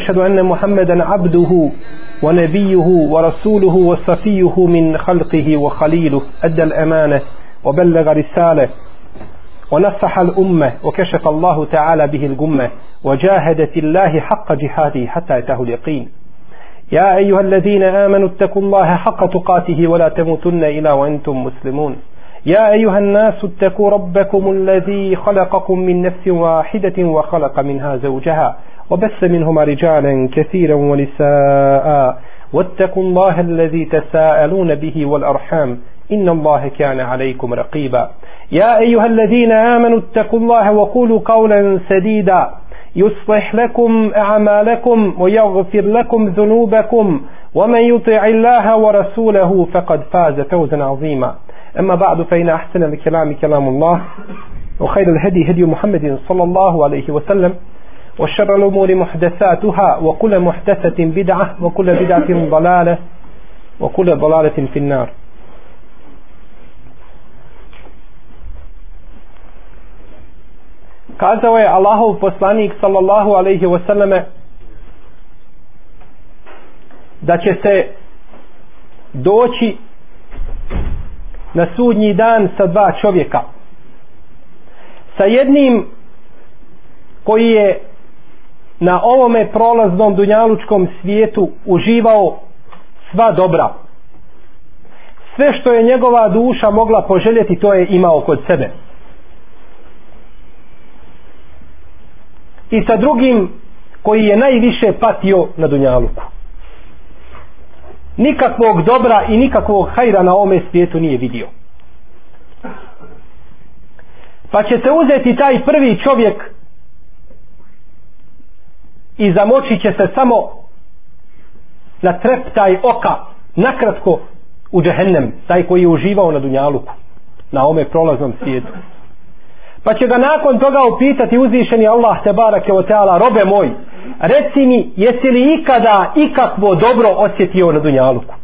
أشهد أن محمدا عبده ونبيه ورسوله وصفيه من خلقه وخليله أدى الأمانة وبلغ رسالة ونصح الأمة وكشف الله تعالى به الجمة وجاهد في الله حق جهاده حتى أتاه اليقين. يا أيها الذين آمنوا اتقوا الله حق تقاته ولا تموتن إلا وأنتم مسلمون. يا أيها الناس اتقوا ربكم الذي خلقكم من نفس واحدة وخلق منها زوجها. وبث منهما رجالا كثيرا ونساء. واتقوا الله الذي تساءلون به والأرحام. إن الله كان عليكم رقيبا. يا أيها الذين آمنوا اتقوا الله وقولوا قولا سديدا. يصلح لكم أعمالكم ويغفر لكم ذنوبكم. ومن يطع الله ورسوله فقد فاز فوزا عظيما. أما بعد فإن أحسن الكلام كلام الله. وخير الهدي هدي محمد صلى الله عليه وسلم. وشر الأمور محدثاتها وكل محدثة بدعة وكل بدعة ضلالة وكل ضلالة في النار kazao je Allahov poslanik sallallahu alaihi wasallam da će se doći na sudnji dan sa dva čovjeka sa jednim koji je na ovome prolaznom dunjalučkom svijetu uživao sva dobra. Sve što je njegova duša mogla poželjeti to je imao kod sebe. I sa drugim koji je najviše patio na dunjaluku. Nikakvog dobra i nikakvog hajra na ome svijetu nije vidio. Pa će se uzeti taj prvi čovjek i zamočit će se samo na treptaj oka nakratko u džehennem taj koji je uživao na dunjaluku na ome prolaznom svijetu. Pa će ga nakon toga upitati uzvišeni Allah te barake o teala robe moj reci mi jesi li ikada ikakvo dobro osjetio na dunjaluku?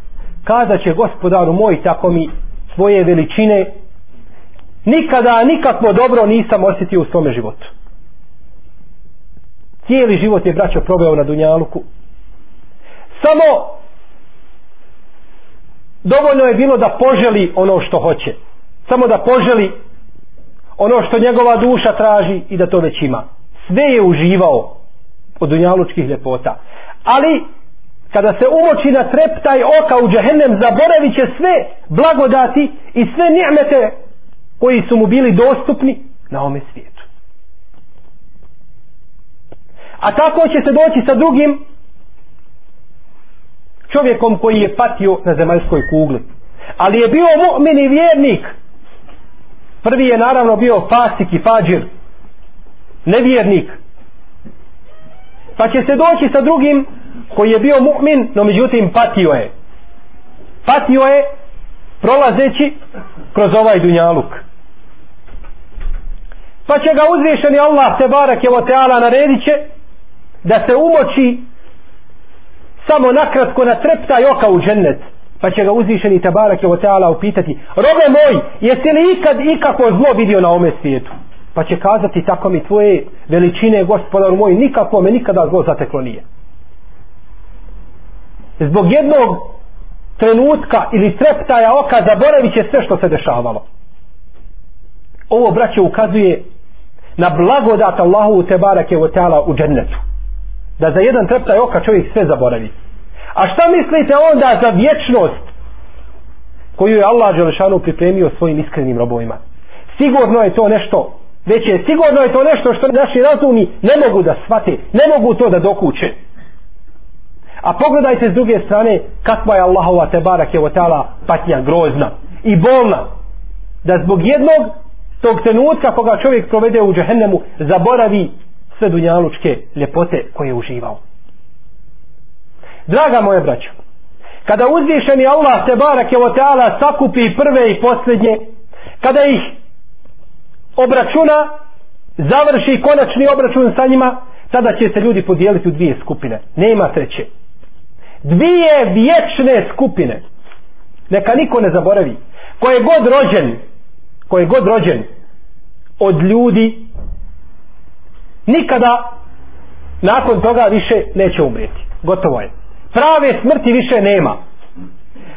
Kada će gospodaru moj tako mi svoje veličine nikada nikakvo dobro nisam osjetio u svome životu cijeli život je braćo proveo na dunjaluku. Samo dovoljno je bilo da poželi ono što hoće. Samo da poželi ono što njegova duša traži i da to već ima. Sve je uživao od dunjalučkih ljepota. Ali kada se umoči na trep taj oka u džehennem zaboravit će sve blagodati i sve njemete koji su mu bili dostupni na ome svijetu. A tako će se doći sa drugim čovjekom koji je patio na zemaljskoj kugli. Ali je bio mu'min i vjernik. Prvi je naravno bio fasik i fađir nevjernik. Pa će se doći sa drugim koji je bio mu'min no međutim patio je. Patio je prolazeći kroz ovaj dunjaluk. Pa će ga uzvišeni Allah te barak je o teala naredit će da se umoči samo nakratko na treptaj oka u džennet pa će ga uzvišeni tabarak je Oteala upitati robe moj jesi li ikad ikako zlo vidio na ome svijetu? Pa će kazati tako mi tvoje veličine gospodar moj nikako me nikada zlo zateklo nije. Zbog jednog trenutka ili treptaja oka zaboravit će sve što se dešavalo. Ovo braće ukazuje na blagodat Allahu te barake u džennetu da za jedan treptaj oka čovjek sve zaboravi. A šta mislite onda za vječnost koju je Allah Đelešanu pripremio svojim iskrenim robovima? Sigurno je to nešto. Već je sigurno je to nešto što naši razumi ne mogu da shvate ne mogu to da dokuće. A pogledajte s druge strane kakva je Allahova te barak je otala patnja grozna i bolna. Da zbog jednog tog trenutka koga čovjek provede u džehennemu zaboravi sve dunjalučke ljepote koje je uživao. Draga moje braćo kada uzvišeni Allah te barak je oteala sakupi prve i posljednje kada ih obračuna završi konačni obračun sa njima tada će se ljudi podijeliti u dvije skupine. Nema treće. Dvije vječne skupine. Neka niko ne zaboravi. Ko je god rođen ko je god rođen od ljudi nikada nakon toga više neće umreti gotovo je. Prave smrti više nema.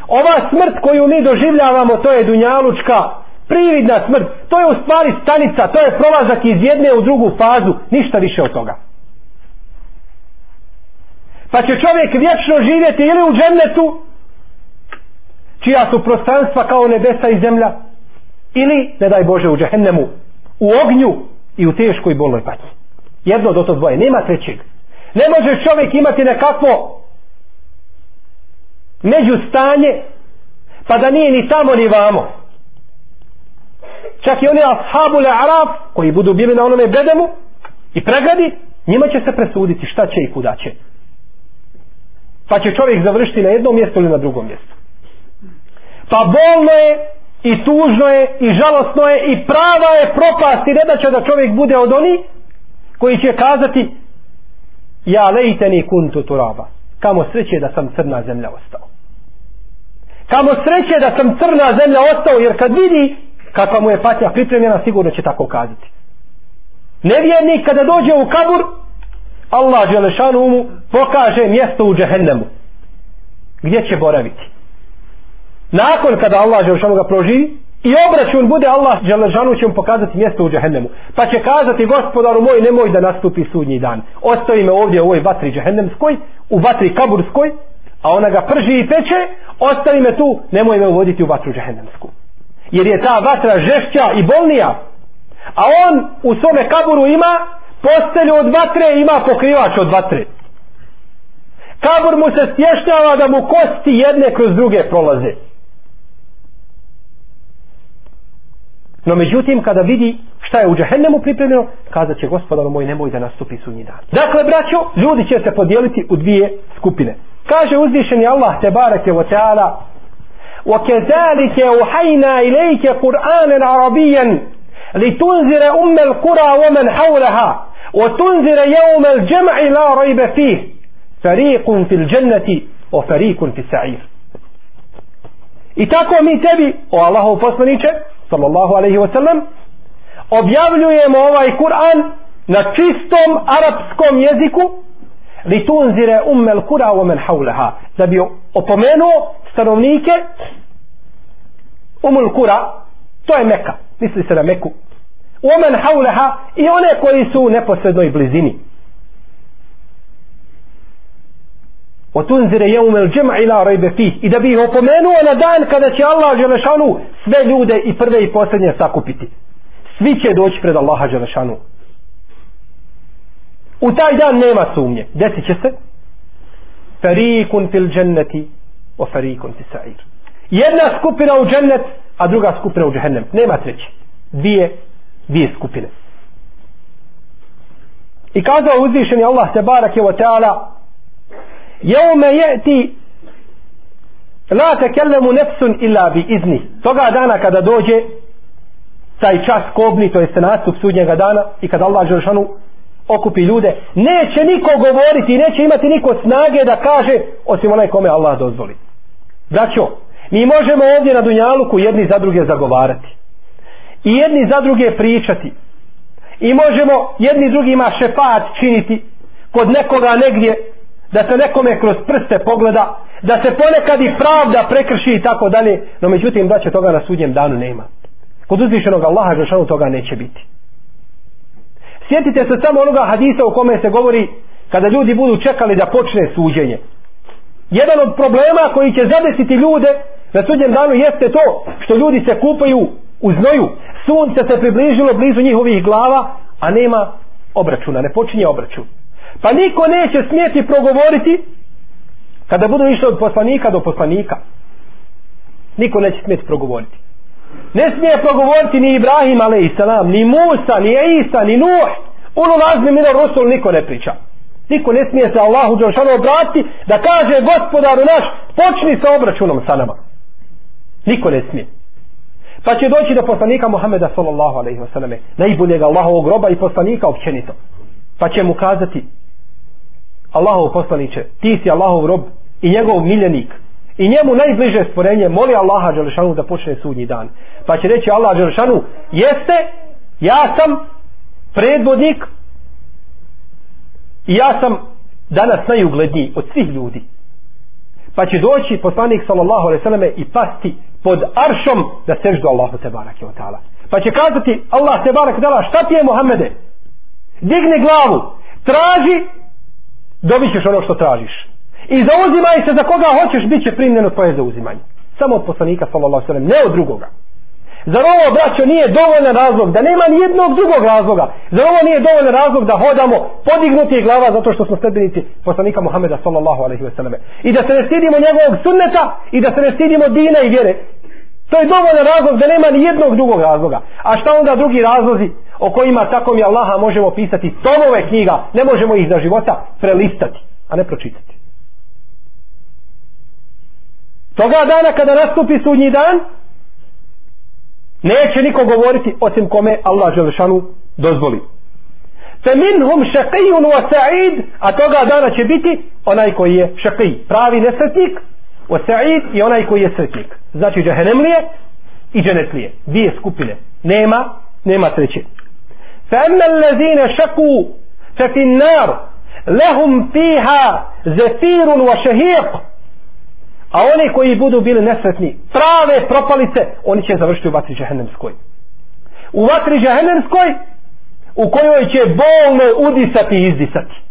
Ova smrt koju mi doživljavamo to je dunjalučka prividna smrt. To je u stvari stanica to je prolazak iz jedne u drugu fazu. Ništa više od toga. Pa će čovjek vječno živjeti ili u džennetu čija su prostranstva kao nebesa i zemlja ili ne daj Bože u džehennemu u ognju i u teškoj bolnoj patnji jedno do to dvoje nema trećeg. Ne može čovjek imati nekakvo među stanje pa da nije ni tamo ni vamo. Čak i oni ashabule arab koji budu bili na onome bedemu i pregradi njima će se presuditi šta će i kuda će. Pa će čovjek završiti na jednom mjestu ili na drugom mjestu. Pa bolno je i tužno je i žalostno je i prava je propast i ne da će da čovjek bude od oni koji će kazati ja lejteni kuntu turaba. Kamo sreće da sam crna zemlja ostao. Kamo sreće da sam crna zemlja ostao jer kad vidi kakva mu je patnja pripremljena sigurno će tako kazati. Nevjernik kada dođe u kabur Allah Đelešanu mu pokaže mjesto u džehennemu gdje će boraviti. Nakon kada Allah Đelešanu ga proživi i obračun bude Allah Đelešanu će mu pokazati mjesto u džehennemu. Pa će kazati gospodaru moj nemoj da nastupi sudnji dan. Ostavi me ovdje u ovoj vatri džehennemskoj u vatri kaburskoj a ona ga prži i peče ostavi me tu nemoj me uvoditi u vatru džehennemsku. Jer je ta vatra žešća i bolnija. A on u svome kaburu ima postelju od vatre ima pokrivač od vatre. Kabur mu se stješnjava da mu kosti jedne kroz druge prolaze. no međutim kada vidi šta je u džahennemu pripremljeno kazat će gospodar moj nemoj da nastupi sunji dan dakle braćo ljudi će se podijeliti u dvije skupine kaže uzvišeni Allah te barake wa ta'ala وكذلك أوحينا إليك قرآنا عربيا لتنذر أم القرى ومن حولها وتنذر يوم الجمع لا ريب فيه فريق في الجنة وفريق في السعير I tako mi tebi, o Allahu poslaniče, sallallahu alaihi wa sallam, objavljujemo ovaj Kur'an na čistom arapskom jeziku, li tunzire ummel kura u men haulaha, da bi opomenuo stanovnike umul kura, to je Meka, misli se na Meku, omen hauleha i one koji su u neposrednoj blizini. Otunzire jeumel džema ila rajbe fih i da bi ih opomenuo na dan kada će Allah Želešanu sve ljude i prve i posljednje sakupiti. Svi će doći pred Allaha Želešanu. U taj dan nema sumnje. Desit će se. Farikun fil dženneti o farikun fil sa'ir. Jedna skupina u džennet, a druga skupina u džehennem. Nema treće. Dvije dvije skupine. I kazao uzvišeni Allah te barak je o teala Jeume jeti La tekellemu nefsun illa bi izni. Toga dana kada dođe Taj čas kobni To jeste nastup sudnjega dana I kada Allah Žešanu okupi ljude Neće niko govoriti Neće imati niko snage da kaže Osim onaj kome Allah dozvoli. Braćo Mi možemo ovdje na Dunjaluku jedni za druge zagovarati i jedni za druge pričati i možemo jedni drugima šefat činiti kod nekoga negdje da se nekome kroz prste pogleda da se ponekad i pravda prekrši i tako dalje. No međutim da će toga na sudnjem danu nema. Kod uzvišenog Allaha Žešanu toga neće biti. Sjetite se samo onoga hadisa u kome se govori kada ljudi budu čekali da počne suđenje. Jedan od problema koji će zadesiti ljude na sudnjem danu jeste to što ljudi se kupaju u znoju. Sunce se približilo blizu njihovih glava a nema obračuna, ne počinje obračun pa niko neće smijeti progovoriti kada budu išli od poslanika do poslanika. Niko neće smijeti progovoriti. Ne smije progovoriti ni Ibrahim a.s. ni Musa, ni Isa, ni Nuh. Ono lazmi mino Rusul niko ne priča. Niko ne smije se Allahu Đelšanu obrati da kaže gospodaru naš počni sa obračunom sa nama. Niko ne smije. Pa će doći do poslanika Muhammeda sallallahu alaihi wa sallam najboljeg Allahovog groba i poslanika općenito. Pa će mu kazati Allahov poslaniće ti si Allahov rob i njegov miljenik i njemu najbliže stvorenje moli Allaha Đelešanu da počne sudnji dan pa će reći Allah Đelešanu jeste ja sam predvodnik I ja sam danas najugledniji od svih ljudi. Pa će doći poslanik sallallahu alaihi selleme i pasti pod aršom da seždu Allahu te barake o ta'ala. Pa će kazati Allah te barake ta'ala šta ti je Muhammede? Digni glavu, traži, dobit ćeš ono što tražiš. I zauzimaj se za koga hoćeš, bit će primljeno tvoje zauzimanje. Samo od poslanika sallallahu sallam, ne od drugoga. Zar ovo, braćo, nije dovoljan razlog, da nema ni jednog drugog razloga, zar ovo nije dovoljan razlog da hodamo podignuti glava zato što smo sledbenici poslanika Muhameda sallallahu alaihi ve selleme. I da se ne stidimo njegovog sunneta i da se ne stidimo dina i vjere. To je dovoljan razlog da nema ni jednog drugog razloga. A šta onda drugi razlozi o kojima tako mi Allaha možemo pisati tomove knjiga, ne možemo ih za života prelistati, a ne pročitati. Toga dana kada nastupi sudnji dan, Neće niko govoriti osim kome Allah Želešanu dozvoli. Fe minhum šaqijun wa sa'id, a toga dana će biti onaj koji je šaqij, pravi nesretnik, O sa'id je onaj koji je sretnik. Znači džahenemlije i dženetlije. Dvije skupine. Nema, nema treće. Fe emme lezine šaku fe fin nar, lehum fiha zefirun wa šehiq, A oni koji budu bili nesretni, prave propalice, oni će završiti u vatri žahennemskoj. U vatri žahennemskoj, u kojoj će bolno udisati i izdisati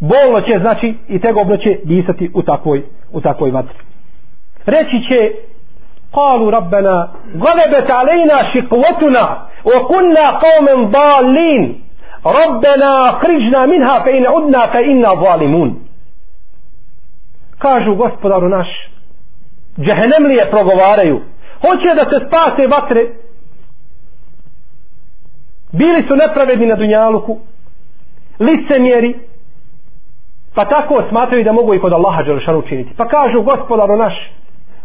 Bolno će, znači, i tegobno će disati u takvoj, u takvoj vatri. Reći će, قالوا ربنا غلبت علينا شقوتنا وكنا قوما ضالين ربنا اخرجنا منها فإن عدنا فإنا ظالمون kažu gospodaru naš džehennemlije progovaraju hoće da se spase vatre bili su nepravedni na dunjaluku licemjeri pa tako smatraju da mogu i kod Allaha Đelešanu učiniti pa kažu gospodaru naš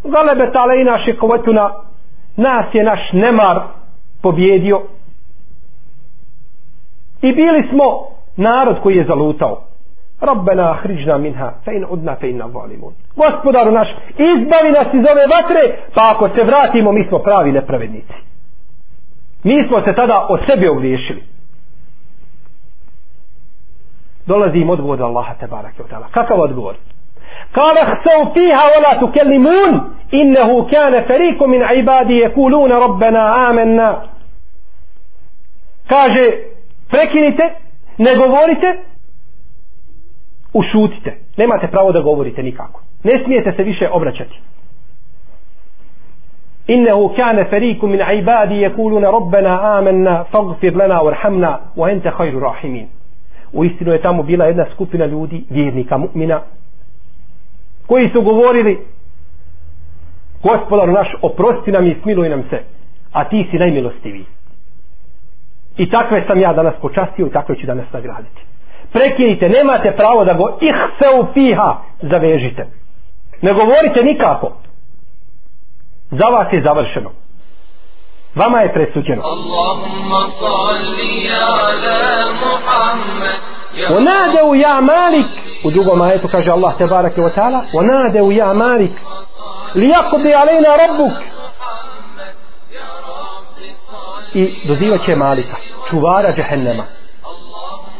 galebe tale i naše kovetuna nas je naš nemar pobjedio i bili smo narod koji je zalutao Rabbena ahriđna minha, fe in udna fe inna. Gospodaru naš, izbavi nas iz ove vatre, pa ako se vratimo, mi smo pravi nepravednici. Mi smo se tada o sebi ogriješili. Dolazi im odgovor od Allaha te barake od Allah. Kakav odgovor? Kale hsav fiha wala tukellimun innehu kane feriku min ibadi jekuluna Rabbena amenna. Kaže, prekinite, ne govorite, ušutite. Nemate pravo da govorite nikako. Ne smijete se više obraćati. Innehu kane feriku min ibadi jekuluna Rabbena amenna fagfir lana warhamna wa ente hajru U istinu je tamo bila jedna skupina ljudi, vjernika, mu'mina, koji su govorili gospodar naš, oprosti nam i smiluj nam se, a ti si najmilostiviji. I takve sam ja danas počastio i takve ću danas nagraditi prekinite, nemate pravo da go ih se upiha zavežite. Ne govorite nikako. Za vas je završeno vama je presuđeno. Onadeu ja malik, u drugom ajetu kaže Allah te barake wa ta'ala, onadeu ja malik, li jakubi alejna rabbuk. I dozivaće malika, čuvara džehennema.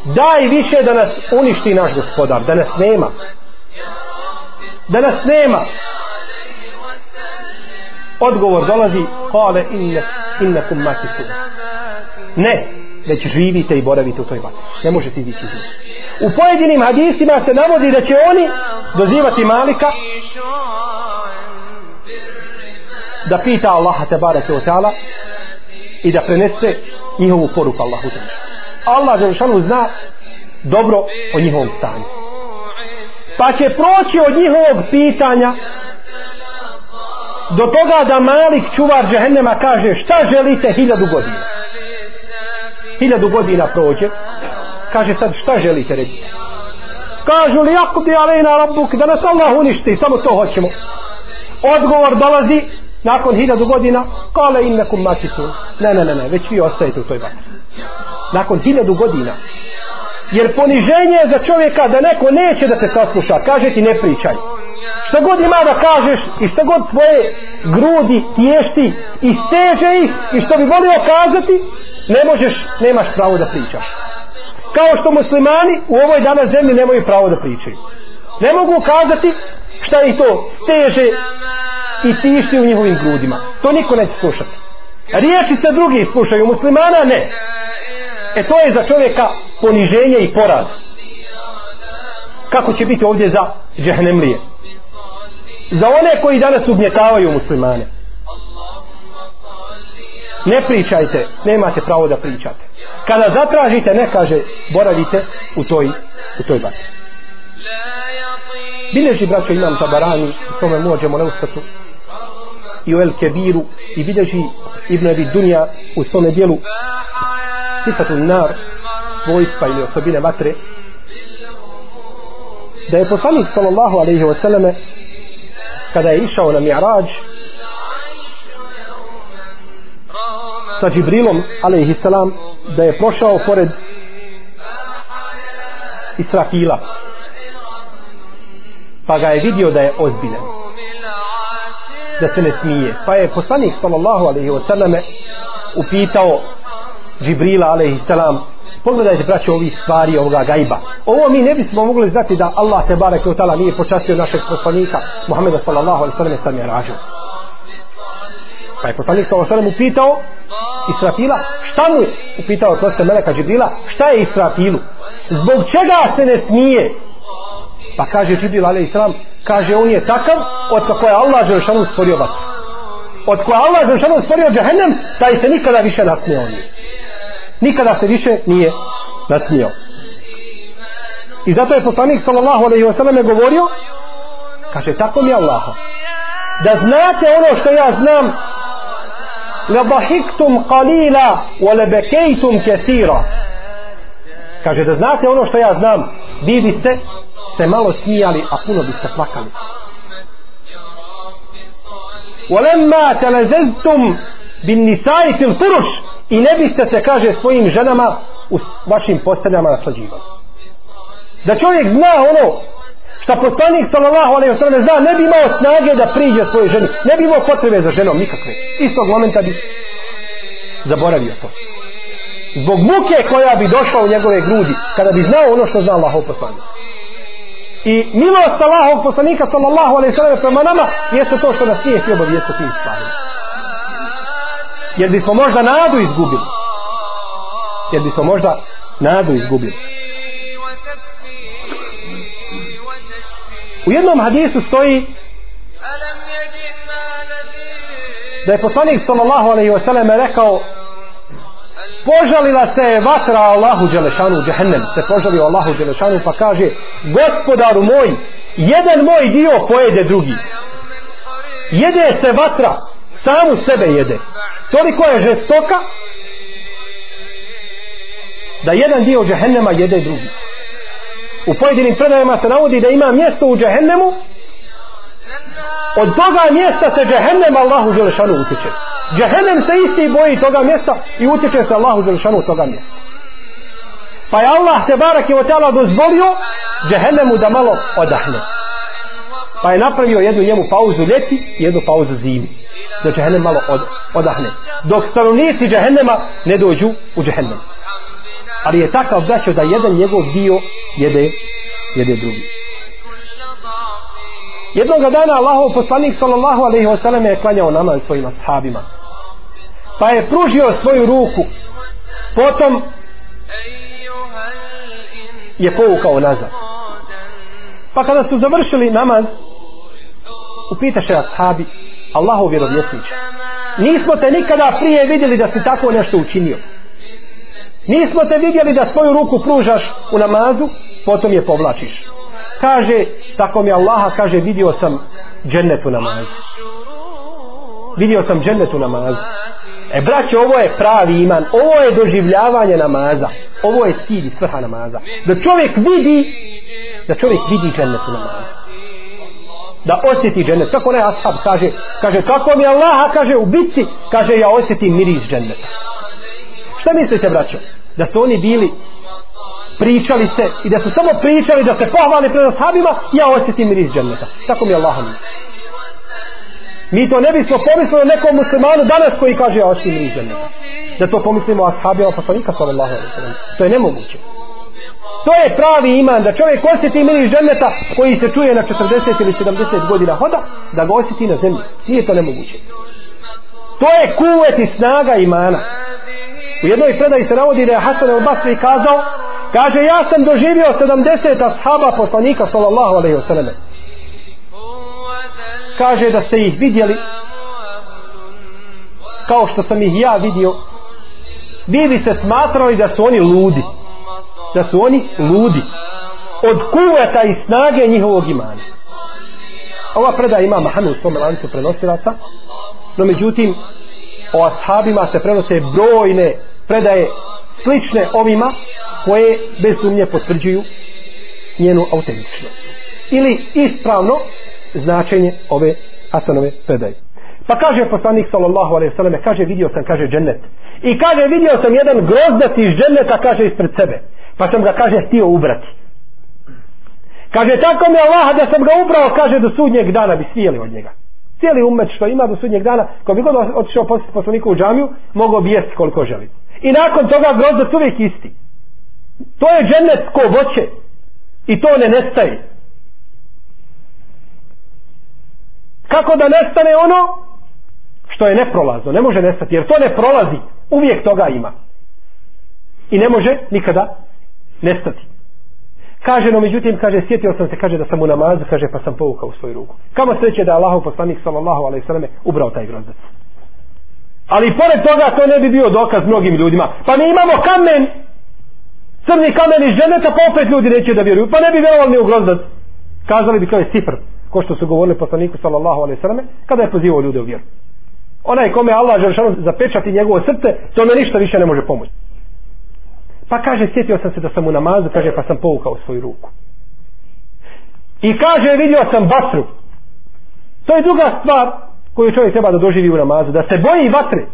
Daj više da nas uništi naš gospodar, da nas nema. Da nas nema odgovor dolazi kale inne innakum makisun ne već živite i boravite u toj vatri. Ne možete izići iz u pojedinim hadisima se navodi da će oni dozivati malika da pita Allaha te barake o i da prenese njihovu poruku Allahu te Allah Želešanu zna dobro o njihovom stanju. Pa će proći od njihovog pitanja do toga da malik čuvar džehennema kaže šta želite hiljadu godina. Hiljadu godina prođe. Kaže sad šta želite reći. Kažu li jako alejna rabbuk da nas Allah uništi, samo to hoćemo. Odgovor dolazi nakon hiljadu godina, kale innekum masisun. Ne, ne, ne, ne, već vi ostajete u toj vatri nakon hiljadu godina jer poniženje je za čovjeka da neko neće da te sasluša kaže ti ne pričaj što god ima da kažeš i što god tvoje grudi tješti i steže ih i što bi volio kazati ne možeš, nemaš pravo da pričaš. Kao što muslimani u ovoj danas zemlji nemaju pravo da pričaju. Ne mogu kazati šta ih to steže i tišti u njihovim grudima. To niko neće slušati. Riječi se drugi slušaju muslimana ne. E to je za čovjeka poniženje i poraz. Kako će biti ovdje za džehnemlije za one koji danas ugnjetavaju muslimane. Ne pričajte nemate pravo da pričate. Kada zatražite ne kaže boravite u toj u toj vatri. Bileži braćo imam tabarani u tome možemo neustatu i u El Kebiru i bileži Ibn Abi Dunja u svome dijelu sifatu nar vojstva ili osobine vatre da je poslanik sallallahu alaihi wa sallame kada je išao na mi'rađ sa Džibrilom alaihissalam da je prošao pored Israfila. Pa ga je vidio da je ozbiljan da se ne smije. Pa je poslanik sallallahu alaihi wasallame upitao Džibrila alaihissalam pogledajte braće ovih stvari ovoga gajba. Ovo mi ne bismo mogli znati da Allah te barek od tala nije počastio našeg poslanika Muhammeda sallallahu alaihi sallam sam je ražio. pa je poslanik sallallahu alaihi sallam upitao Israfila šta mu je? Upitao to se Meleka Džibrila šta je Israfilu? Zbog čega se ne smije? Pa kaže Džibril alaihi sallam kaže on je takav od koje Allah Želšanu stvorio vatru od koja Allah Želšanu stvorio džahennem taj se nikada više nasmije on je nikada se više nije nasmio i zato je poslanik sallallahu alaihi wasallam govorio kaže tako mi Allah da znate ono što ja znam la bahiktum qalila wa la bakaytum kathira kaže da znate ono što ja znam vi biste se malo smijali a puno biste plakali ولما تلززتم بالنساء في الفرش i ne biste se kaže svojim ženama u vašim posteljama naslađivali. Da čovjek zna ono šta poslanik sallallahu alejhi ve sellem zna ne bi imao snage da priđe svojoj ženi. Ne bi imao potrebe za ženom nikakve. Istog momenta bi zaboravio to. Zbog muke koja bi došla u njegove grudi kada bi znao ono što zna Allahov poslanik. I milost Allahov poslanika sallallahu alejhi ve sellem prema nama jeste to što nas nije htio obavijestiti tim stvarima jer bismo možda nadu izgubili. Jer bismo možda nadu izgubili. U jednom hadisu stoji da je poslanik sallallahu alaihi wa sallam rekao požalila se vatra Allahu Đelešanu džehennem. Se požalio Allahu Đelešanu pa kaže gospodaru moj jedan moj dio pojede drugi. Jede se vatra samu sebe jede. Toliko je žestoka da jedan dio džehennema jede drugi. U pojedinim predajama se navodi da ima mjesto u džehennemu od toga mjesta se džehennem Allahu Đelešanu utječe džehennem se isti boji toga mjesta i utječe se Allahu Đelešanu toga mjesta. Pa je Allah te barak je dozvolio džehennemu da malo odahne pa je napravio jednu njemu pauzu ljeti i jednu pauzu zimi. Da džehennem malo od, odahne. Dok stanovnici džehennema ne dođu u džehennem. Ali je takav braćo da jedan njegov dio jede jede drugi. Jednog dana Allahov poslanik sallallahu alaihi wasallam je klanjao namaz svojim ashabima. Pa je pružio svoju ruku. Potom je povukao nazad. Pa kada su završili namaz upitaše ashabi Allahov vjerovjesnić nismo te nikada prije vidjeli da si tako nešto učinio. Nismo te vidjeli da svoju ruku pružaš u namazu potom je povlačiš. Kaže tako mi Allaha kaže vidio sam džennetu u namazu. Vidio sam džennetu u namazu. E braće ovo je pravi iman. Ovo je doživljavanje namaza. Ovo je cilj svrha namaza. Da čovjek vidi da čovjek vidi džennetu u namazu da osjeti džennet. Kako onaj ashab kaže kaže kako mi Allah kaže u bitci. Kaže ja osjetim miris dženneta. Šta mislite braćo? Da su oni bili pričali se i da su samo pričali da se pohvali pred ashabima ja osjetim miris dženneta. Tako mi Allah mi mi to ne bismo pomislili o nekom muslimanu danas koji kaže ja osjetim miris dženneta. Da to pomislimo o ashabima poslanika pa sallallahu alaihi sallam to je nemoguće. To je pravi iman, da čovjek osjeti miris dženneta koji se čuje na 40 ili 70 godina hoda, da ga osjeti na zemlji. Nije to nemoguće. To je kuvet i snaga imana. U jednoj predaji se navodi da je Hasan al-Basri kazao, kaže ja sam doživio 70 ashaba poslanika sallallahu alaihi wasallam. Kaže da ste ih vidjeli kao što sam ih ja vidio vi bi se smatrali da su oni ludi da su oni ludi od kuveta i snage njihovog imana ova predaja ima Mahanu u svom lancu prenosilaca no međutim o ashabima se prenose brojne predaje slične ovima koje bez sumnje potvrđuju njenu autentičnost ili ispravno značenje ove Hasanove predaje Pa kaže poslanik sallallahu alejhi ve selleme, kaže vidio sam kaže džennet. I kaže vidio sam jedan grozdac iz dženneta kaže ispred sebe. Pa sam ga kaže htio ubrati. Kaže tako mi Allah da sam ga ubrao kaže do sudnjeg dana bi svijeli od njega. Cijeli umet što ima do sudnjeg dana, ko bi god otišao poslaniku u džamiju, mogao bi jesti koliko želi. I nakon toga grozdac uvijek isti. To je džennet ko voće. I to ne nestaje. Kako da nestane ono što je neprolazno, ne može nestati, jer to ne prolazi, uvijek toga ima. I ne može nikada nestati. Kaže, no međutim, kaže, sjetio sam se, kaže da sam u namazu, kaže, pa sam povukao u svoju ruku. Kamo sreće da je Allahov poslanik, sallallahu alaihi sallame, ubrao taj grozdac. Ali pored toga, to ne bi bio dokaz mnogim ljudima. Pa mi imamo kamen, crni kamen iz ženeta, pa opet ljudi neće da vjeruju. Pa ne bi vjerovali ni u grozdac. Kazali bi kao je sifr, ko što su govorili poslaniku, sallallahu alaihi sallame, kada je pozivao ljude u vjeru onaj kome Allah Želšanu zapečati njegovo srce, to ne ništa više ne može pomoći. Pa kaže, sjetio sam se da sam u namazu, kaže, pa sam povukao svoju ruku. I kaže, vidio sam vatru. To je druga stvar koju čovjek treba da doživi u namazu, da se boji vatre.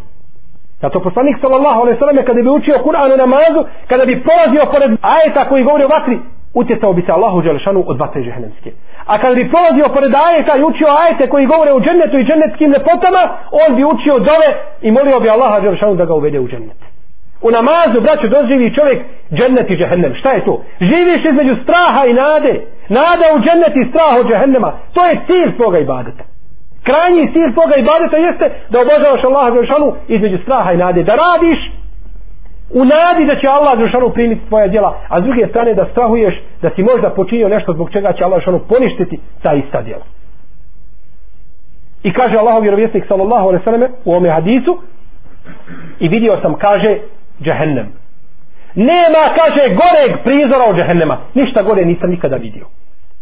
Zato poslanik sallallahu alaihi sallam kada bi učio Kur'an u namazu, kada bi polazio pored ajeta koji govori o vatri, utjecao bi se Allahu Đelešanu od vatre žehenemske. A kad bi prolazio pored ajeta i učio ajete koji govore o džennetu i džennetskim lepotama, on bi učio dove i molio bi Allaha Đelešanu da ga uvede u džennet. U namazu, braću, doživi čovjek džennet i džehennem. Šta je to? Živiš između straha i nade. Nada u džennet i strah od džehennema. To je cilj svoga ibadeta. Krajnji cilj svoga ibadeta jeste da obožavaš Allaha Đelešanu između straha i nade. Da radiš u nadi da će Allah Đelšanu primiti tvoja djela, a s druge strane da strahuješ da si možda počinio nešto zbog čega će Allah Đelšanu poništiti ta ista djela. I kaže Allahov vjerovjesnik sallallahu alaihi sallam u ome hadisu i vidio sam kaže džehennem. Nema kaže goreg prizora od džehennema. Ništa gore nisam nikada vidio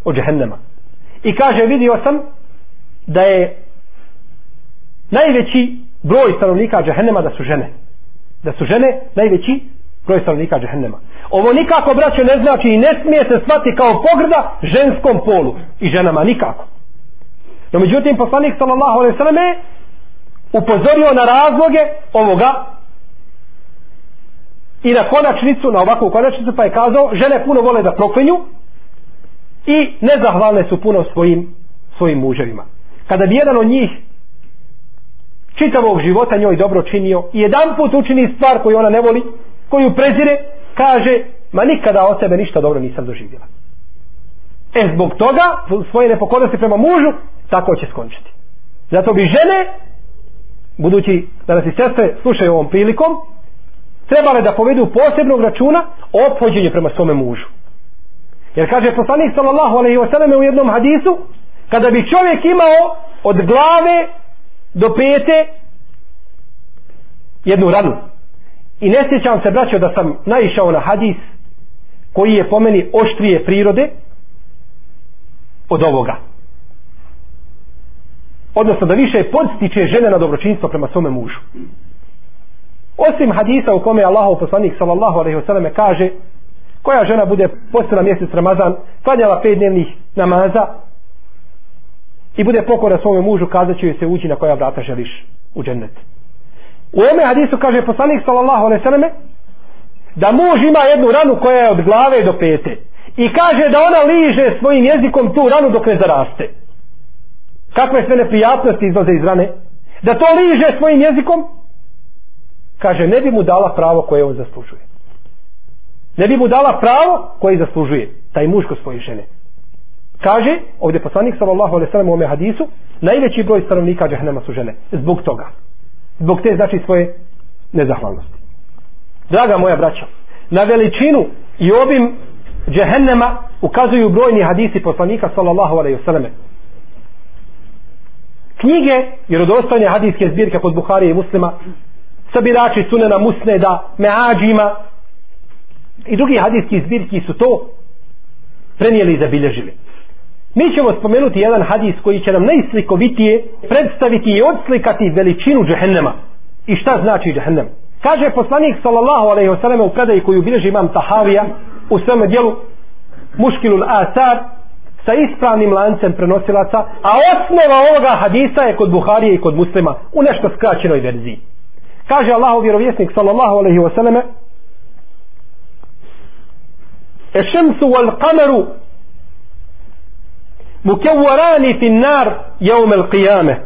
od džehennema. I kaže vidio sam da je najveći broj stanovnika džehennema da su žene da su žene najveći broj stanovnika džehennema. Ovo nikako, braće, ne znači i ne smije se shvati kao pogrda ženskom polu i ženama, nikako. No, međutim, poslanik sallallahu alaihi sallam je upozorio na razloge ovoga i na konačnicu, na ovakvu konačnicu, pa je kazao, žene puno vole da proklenju i nezahvalne su puno svojim, svojim muževima. Kada bi jedan od njih čitavog života njoj dobro činio i jedan put učini stvar koju ona ne voli, koju prezire, kaže, ma nikada o sebe ništa dobro nisam doživjela. E zbog toga, svoje nepokornosti prema mužu, tako će skončiti. Zato bi žene, budući da nas i sestre slušaju ovom prilikom, trebale da povedu posebnog računa o ophođenju prema svome mužu. Jer kaže poslanik sallallahu alaihi wasallam u jednom hadisu, kada bi čovjek imao od glave do pete jednu ranu. I ne sjećam se, braćo, da sam naišao na hadis koji je po meni oštrije prirode od ovoga. Odnosno da više podstiče žene na dobročinstvo prema svome mužu. Osim hadisa u kome Allahov poslanik sallallahu alejhi ve selleme kaže koja žena bude postala mjesec Ramazan, klanjala pet dnevnih namaza, i bude pokora svome mužu, kazat će joj se ući na koja vrata želiš u džennet. U ome hadisu kaže poslanik sallallahu alejhi ve selleme da muž ima jednu ranu koja je od glave do pete i kaže da ona liže svojim jezikom tu ranu dok ne zaraste. Kakve sve neprijatnosti izlaze iz rane? Da to liže svojim jezikom? Kaže, ne bi mu dala pravo koje on zaslužuje. ne bi mu dala pravo koji zaslužuje taj muž kod svoje žene. Kaže ovdje poslanik sallallahu alaihi sallam u ome hadisu najveći broj stanovnika džahnema su žene. Zbog toga. Zbog te znači svoje nezahvalnosti. Draga moja braća na veličinu i obim džehennema ukazuju brojni hadisi poslanika sallallahu alaihi sallam knjige vjerodostojne hadijske zbirke kod Buharije i muslima sabirači sunena musneda meađima. I drugi hadijski zbirki su to prenijeli i zabilježili. Mi ćemo spomenuti jedan hadis koji će nam najslikovitije predstaviti i odslikati veličinu džehennema. I šta znači džehennem? Kaže poslanik sallallahu alaihi wasallam u predaji koju bilježi imam Tahavija u svome dijelu muškilul asar sa ispravnim lancem prenosilaca a osnova ovoga hadisa je kod Buharije i kod muslima u nešto skraćenoj verziji. Kaže Allahov vjerovjesnik sallallahu alejhi ve selleme: "Eš-šems wal kameru mukawwaran fin nar yawm al-qiyamah."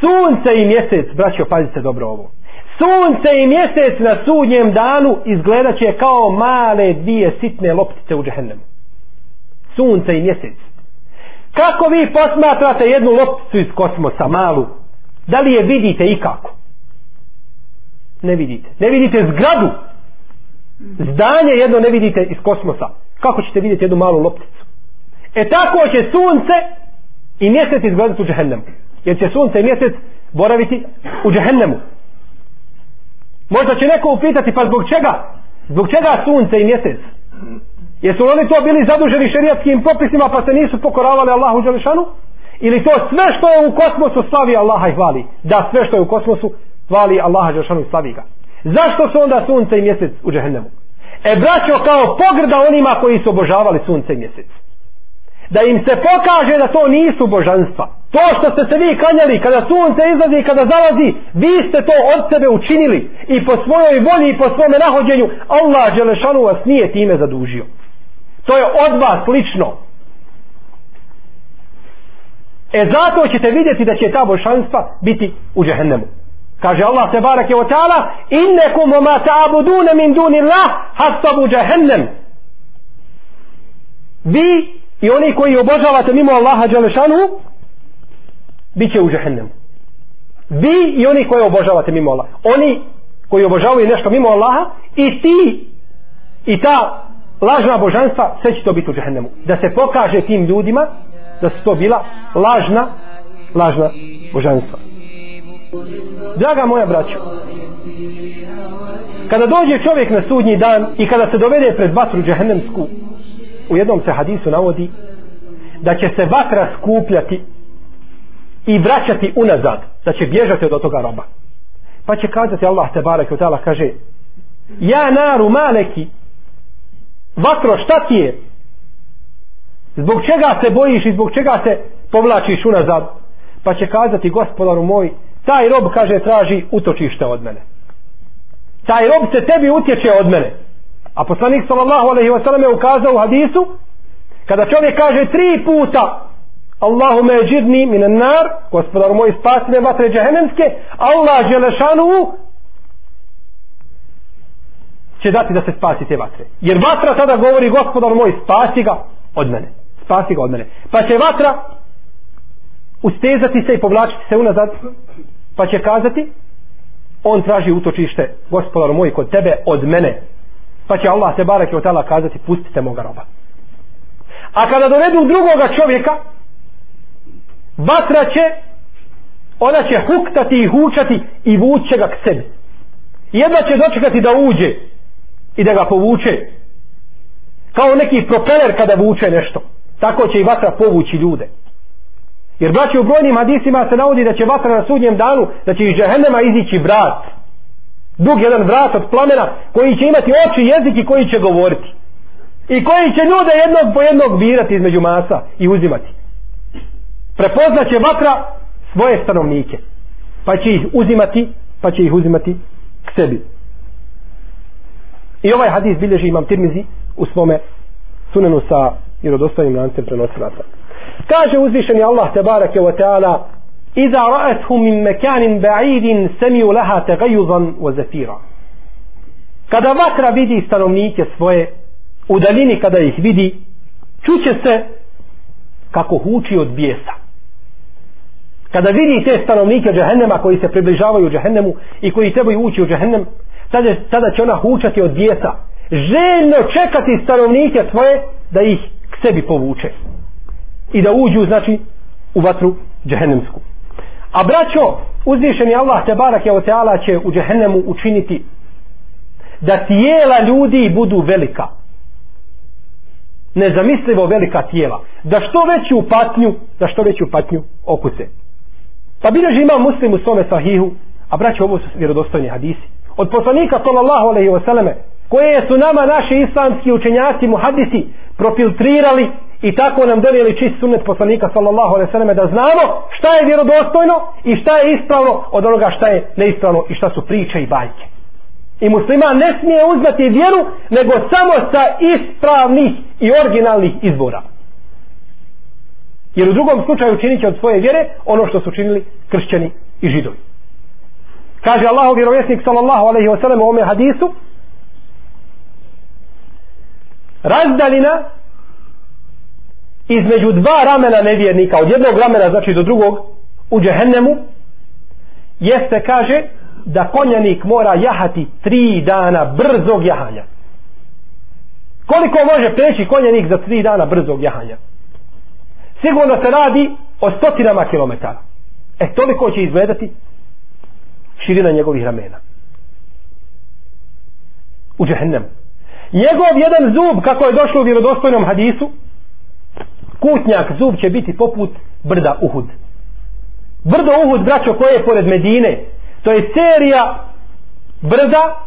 Sunce i mjesec, braćo, pazite dobro ovo. Sunce i mjesec na sudnjem danu izgledat će kao male dvije sitne loptice u džehennemu. Sunce i mjesec. Kako vi posmatrate jednu lopticu iz kosmosa, malu, Da li je vidite i kako? Ne vidite. Ne vidite zgradu. Zdanje jedno ne vidite iz kosmosa. Kako ćete vidjeti jednu malu lopticu? E tako će sunce i mjesec izgledati u džehennemu. Jer će sunce i mjesec boraviti u džehennemu. Možda će neko upitati pa zbog čega? Zbog čega sunce i mjesec? Jesu oni to bili zaduženi šerijatskim propisima pa se nisu pokoravali Allahu Đelešanu? Ili to sve što je u kosmosu slavi Allaha i hvali da sve što je u kosmosu hvali Allaha Đelešanu i slavi ga Zašto su onda sunce i mjesec u džehennemu? E braćo kao pogrda onima koji su obožavali sunce i mjesec. Da im se pokaže da to nisu božanstva. To što ste se vi kanjali kada sunce izlazi i kada zalazi, vi ste to od sebe učinili i po svojoj volji i po svome nahođenju Allah Đelešanu vas nije time zadužio. To je od vas lično. E zato ćete vidjeti da će ta božanstva biti u džehennemu. Kaže Allah te barake o ta'ala innekum wa ma ta'abuduna min duni Allah hasabu jahannam Vi i oni koji obožavate mimo Allaha dželešanu bit će u džehennemu. Vi i oni koji obožavate mimo Allaha Oni koji obožavaju nešto mimo Allaha i ti i ta lažna božanstva sve će to biti u džehennemu. Da se pokaže tim ljudima da su to bila lažna lažna božanstva Draga moja braćo, kada dođe čovjek na sudnji dan i kada se dovede pred vatru džehennemsku, u jednom se hadisu navodi da će se vatra skupljati i vraćati unazad, da će bježati od toga roba. Pa će kazati Allah te barek kaže Ja naru maleki vatro šta ti je? Zbog čega se bojiš i zbog čega se povlačiš unazad? Pa će kazati gospodaru moj taj rob kaže traži utočište od mene. Taj rob se tebi utječe od mene. A poslanik sallallahu alaihi wa sallam je ukazao u hadisu kada čovjek kaže tri puta Allahume džidni minan nar gospodaru moj spasi me vatre džahenemske Allah želešanu će dati da se spasi te vatre. Jer vatra tada govori gospodar moj spasi ga od mene spasi ga od mene. Pa će vatra ustezati se i povlačiti se unazad pa će kazati on traži utočište gospodar moj kod tebe od mene. Pa će Allah se barak i otala kazati pustite moga roba. A kada dovedu drugoga čovjeka vatra će ona će huktati i hučati i vuće ga k sebi. Jedna će dočekati da uđe i da ga povuče. Kao neki propeler kada vuče nešto tako će i vatra povući ljude Jer braći u brojnim hadisima se navodi da će vatra na sudnjem danu, da će iz džehennema izići vrat. Dug jedan vrat od plamena koji će imati oči i jezik i koji će govoriti. I koji će ljude jednog po jednog birati između masa i uzimati. prepoznaće vatra svoje stanovnike. Pa će ih uzimati, pa će ih uzimati k sebi. I ovaj hadis bilježi imam tirmizi u svome sunenu sa irodostojnim lancem prenosilaca. Kaže uzvišeni Allah tebareke wa ta'ala Iza ra'athum min mekanin ba'idin semiju laha tegajuzan wa zafira. kada vatra vidi stanovnike svoje u daljini kada ih vidi čuće se kako huči od bijesa kada vidi te stanovnike džahennema koji se približavaju džahennemu i koji trebaju ući u džahennem tada, tada će ona hučati od bijesa željno čekati stanovnike svoje da ih k sebi povuče i da uđu znači u vatru džehennemsku. A braćo uzvišeni Allah te barak je oteala će u džehennemu učiniti da tijela ljudi budu velika. Nezamislivo velika tijela. Da što veću patnju da što veću patnju okuse. Pa bilježi ima muslim u svome sahihu a braćo ovo su vjerodostojni hadisi. Od poslanika sallallahu alaihi wasallame koje su nama naši islamski učenjaci muhadisi profiltrirali i tako nam donijeli čist sunnet poslanika sallallahu alaihi sallam da znamo šta je vjerodostojno i šta je ispravno od onoga šta je neispravno i šta su priče i bajke. I musliman ne smije uzmati vjeru nego samo sa ispravnih i originalnih izbora. Jer u drugom slučaju činit će od svoje vjere ono što su činili kršćani i židovi. Kaže Allahu vjerovjesnik sallallahu alaihi wasallam u ome hadisu razdalina između dva ramena nevjernika od jednog ramena znači do drugog u džehennemu jeste kaže da konjanik mora jahati tri dana brzog jahanja. Koliko može preći konjanik za tri dana brzog jahanja? Sigurno se radi o stotinama kilometara. E toliko će izgledati širina njegovih ramena. U džehennemu njegov jedan zub kako je došlo u vjerodostojnom hadisu kutnjak zub će biti poput brda Uhud. Brdo Uhud braćo koje je pored Medine to je serija brda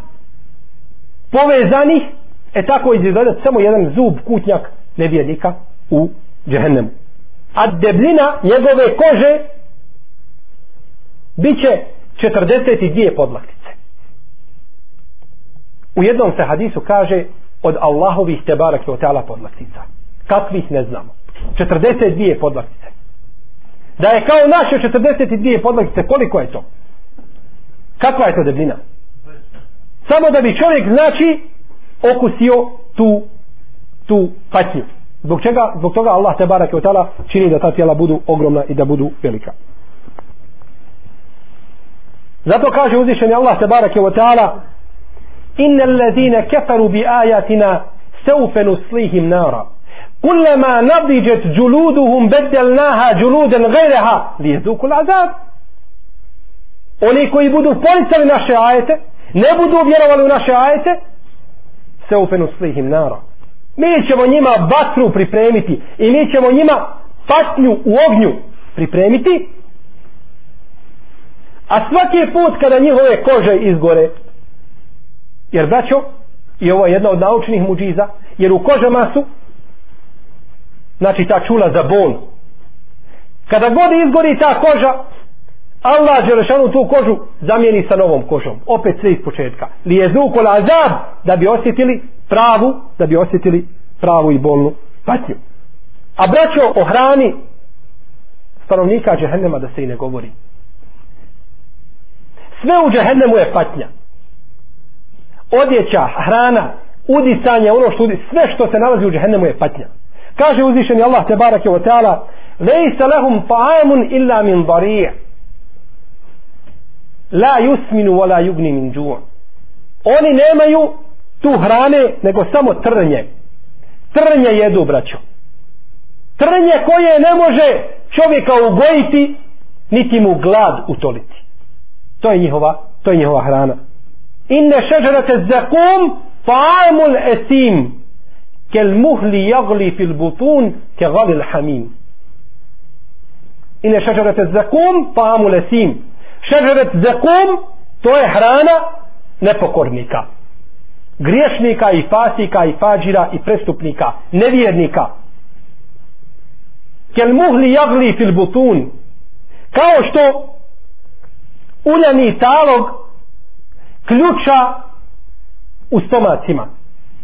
povezanih e tako izgleda samo jedan zub kutnjak nevjernika u džehennemu. A debljina njegove kože bit će 42 podlaktice. U jednom se hadisu kaže od Allahovih tebarak i oteala podlaktica. Kakvih ne znamo? 42 podlaktice. Da je kao naše 42 podlaktice koliko je to? Kakva je to debljina? Samo da bi čovjek znači okusio tu tu patnju. Zbog čega? Zbog toga Allah te barak i čini da ta tijela budu ogromna i da budu velika. Zato kaže uzvišeni Allah te barak i inna alladhina kafaru bi ayatina sawfa nuslihim nara. Kullama nadijat juluduhum badalnaha juludan li liyazuku al'azab. Oni koji budu policali naše ajete ne budu vjerovali u naše ajete sawfa nuslihim nara. Mi ćemo njima vatru pripremiti i mi ćemo njima patnju u ognju pripremiti a svaki put kada njihove kože izgore Jer braćo, i ovo je jedna od naučnih muđiza, jer u kožama su, znači ta čula za bol. Kada god izgori ta koža, Allah Đelešanu tu kožu zamijeni sa novom kožom. Opet sve iz početka. Li je zukol azab da bi osjetili pravu, da bi osjetili pravu i bolnu patnju. A braćo o hrani stanovnika džehennema da se i ne govori. Sve u džehennemu je patnja odjeća, hrana, udisanje, ono što udisanje, sve što se nalazi u džehennemu je patnja. Kaže uzvišeni Allah te barake je o teala, lejsa lahum ta'amun illa min darije. La yusminu wa la yugni min džu'a. Oni nemaju tu hrane, nego samo trnje. Trnje jedu, braćo. Trnje koje ne može čovjeka ugojiti, niti mu glad utoliti. To je njihova, to je njihova hrana. إن شجرة الزقوم طعام الأثيم كالمهل يغلي في البطون كغلي الحميم إن شجرة الزقوم طعام الأثيم شجرة زقوم to je hrana nepokornika griješnika i fasika i fađira i prestupnika nevjernika kel muhli jagli fil butun kao što uljani talog ključa u stomacima.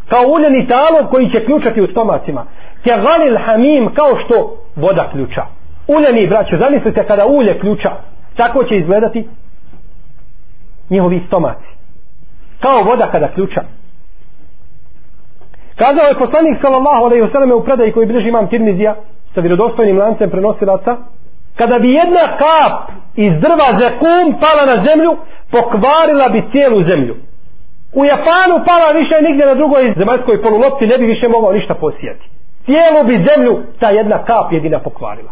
Kao uljeni talog koji će ključati u stomacima. Ke galil hamim kao što voda ključa. Uljeni braćo zamislite kada ulje ključa. Tako će izgledati njihovi stomaci. Kao voda kada ključa. Kazao je poslanik sallallahu alaihi wasallam u predaji koji bliži imam Tirmizija sa vjerodostojnim lancem prenosilaca kada bi jedna kap iz drva zekum pala na zemlju pokvarila bi cijelu zemlju. U Japanu pala više nigdje na drugoj zemaljskoj polulopci ne bi više mogao ništa posijati. Cijelu bi zemlju ta jedna kap jedina pokvarila.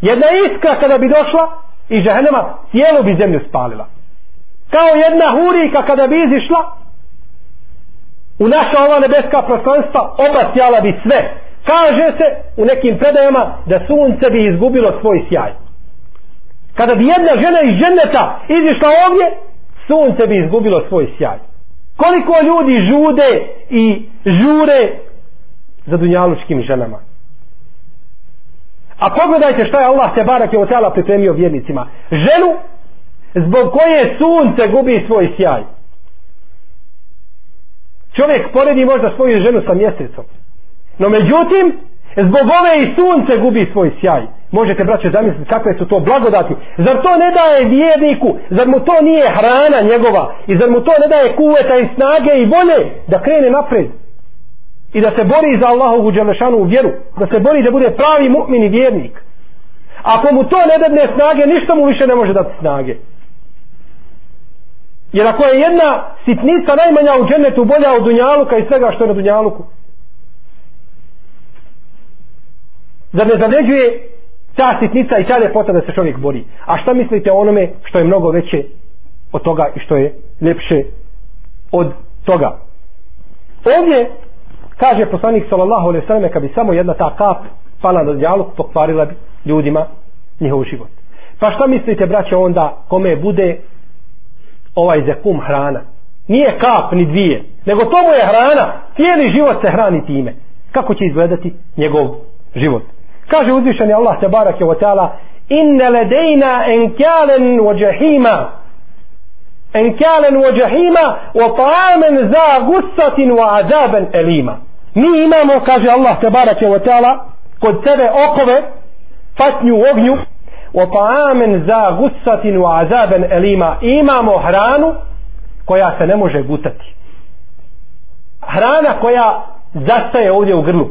Jedna iskra kada bi došla i žahenema cijelu bi zemlju spalila. Kao jedna hurika kada bi izišla u naša ova nebeska prostranstva obasjala bi sve. Kaže se u nekim predajama da sunce bi izgubilo svoj sjaj kada bi jedna žena iz ženeta izišla ovdje sunce bi izgubilo svoj sjaj. Koliko ljudi žude i žure za dunjalučkim ženama? A pogledajte šta je Allah te barak je od tela pripremio vjernicima. Ženu zbog koje sunce gubi svoj sjaj. Čovjek poredi možda svoju ženu sa mjesecom. No međutim zbog ove i sunce gubi svoj sjaj. Možete braće zamisliti kakve su to blagodati. Zar to ne daje vjerniku? Zar mu to nije hrana njegova? I zar mu to ne daje kuveta i snage i volje da krene napred i da se bori za Allahovu dželešanu vjeru? Da se bori da bude pravi mu'min i vjernik? Ako mu to ne dadne snage ništa mu više ne može dati snage. Jer ako je jedna sitnica najmanja u džennetu bolja od dunjaluka i svega što je na dunjaluku zar ne zavređuje ta sitnica i ta ljepota da se čovjek bori? A šta mislite o onome što je mnogo veće od toga i što je ljepše od toga? Ovdje kaže poslanik sallallahu alaihi sallam kad bi samo jedna ta kap pala na djaluk pokvarila bi ljudima njihov život. Pa šta mislite braće onda kome bude ovaj zekum hrana? Nije kap ni dvije nego to mu je hrana. Cijeli život se hrani time. Kako će izgledati njegov život? Kaže uzvišeni Allah te barake wa ta'ala inne ledejna enkjalen wa džahima enkjalen wa džahima wa ta'amen za gusatin wa azaben elima mi imamo kaže Allah te barake wa ta'ala kod sebe okove patnju u ognju wa ta'amen za gusatin wa azaben elima imamo hranu koja se ne može gutati. Hrana koja zastaje ovdje u grlu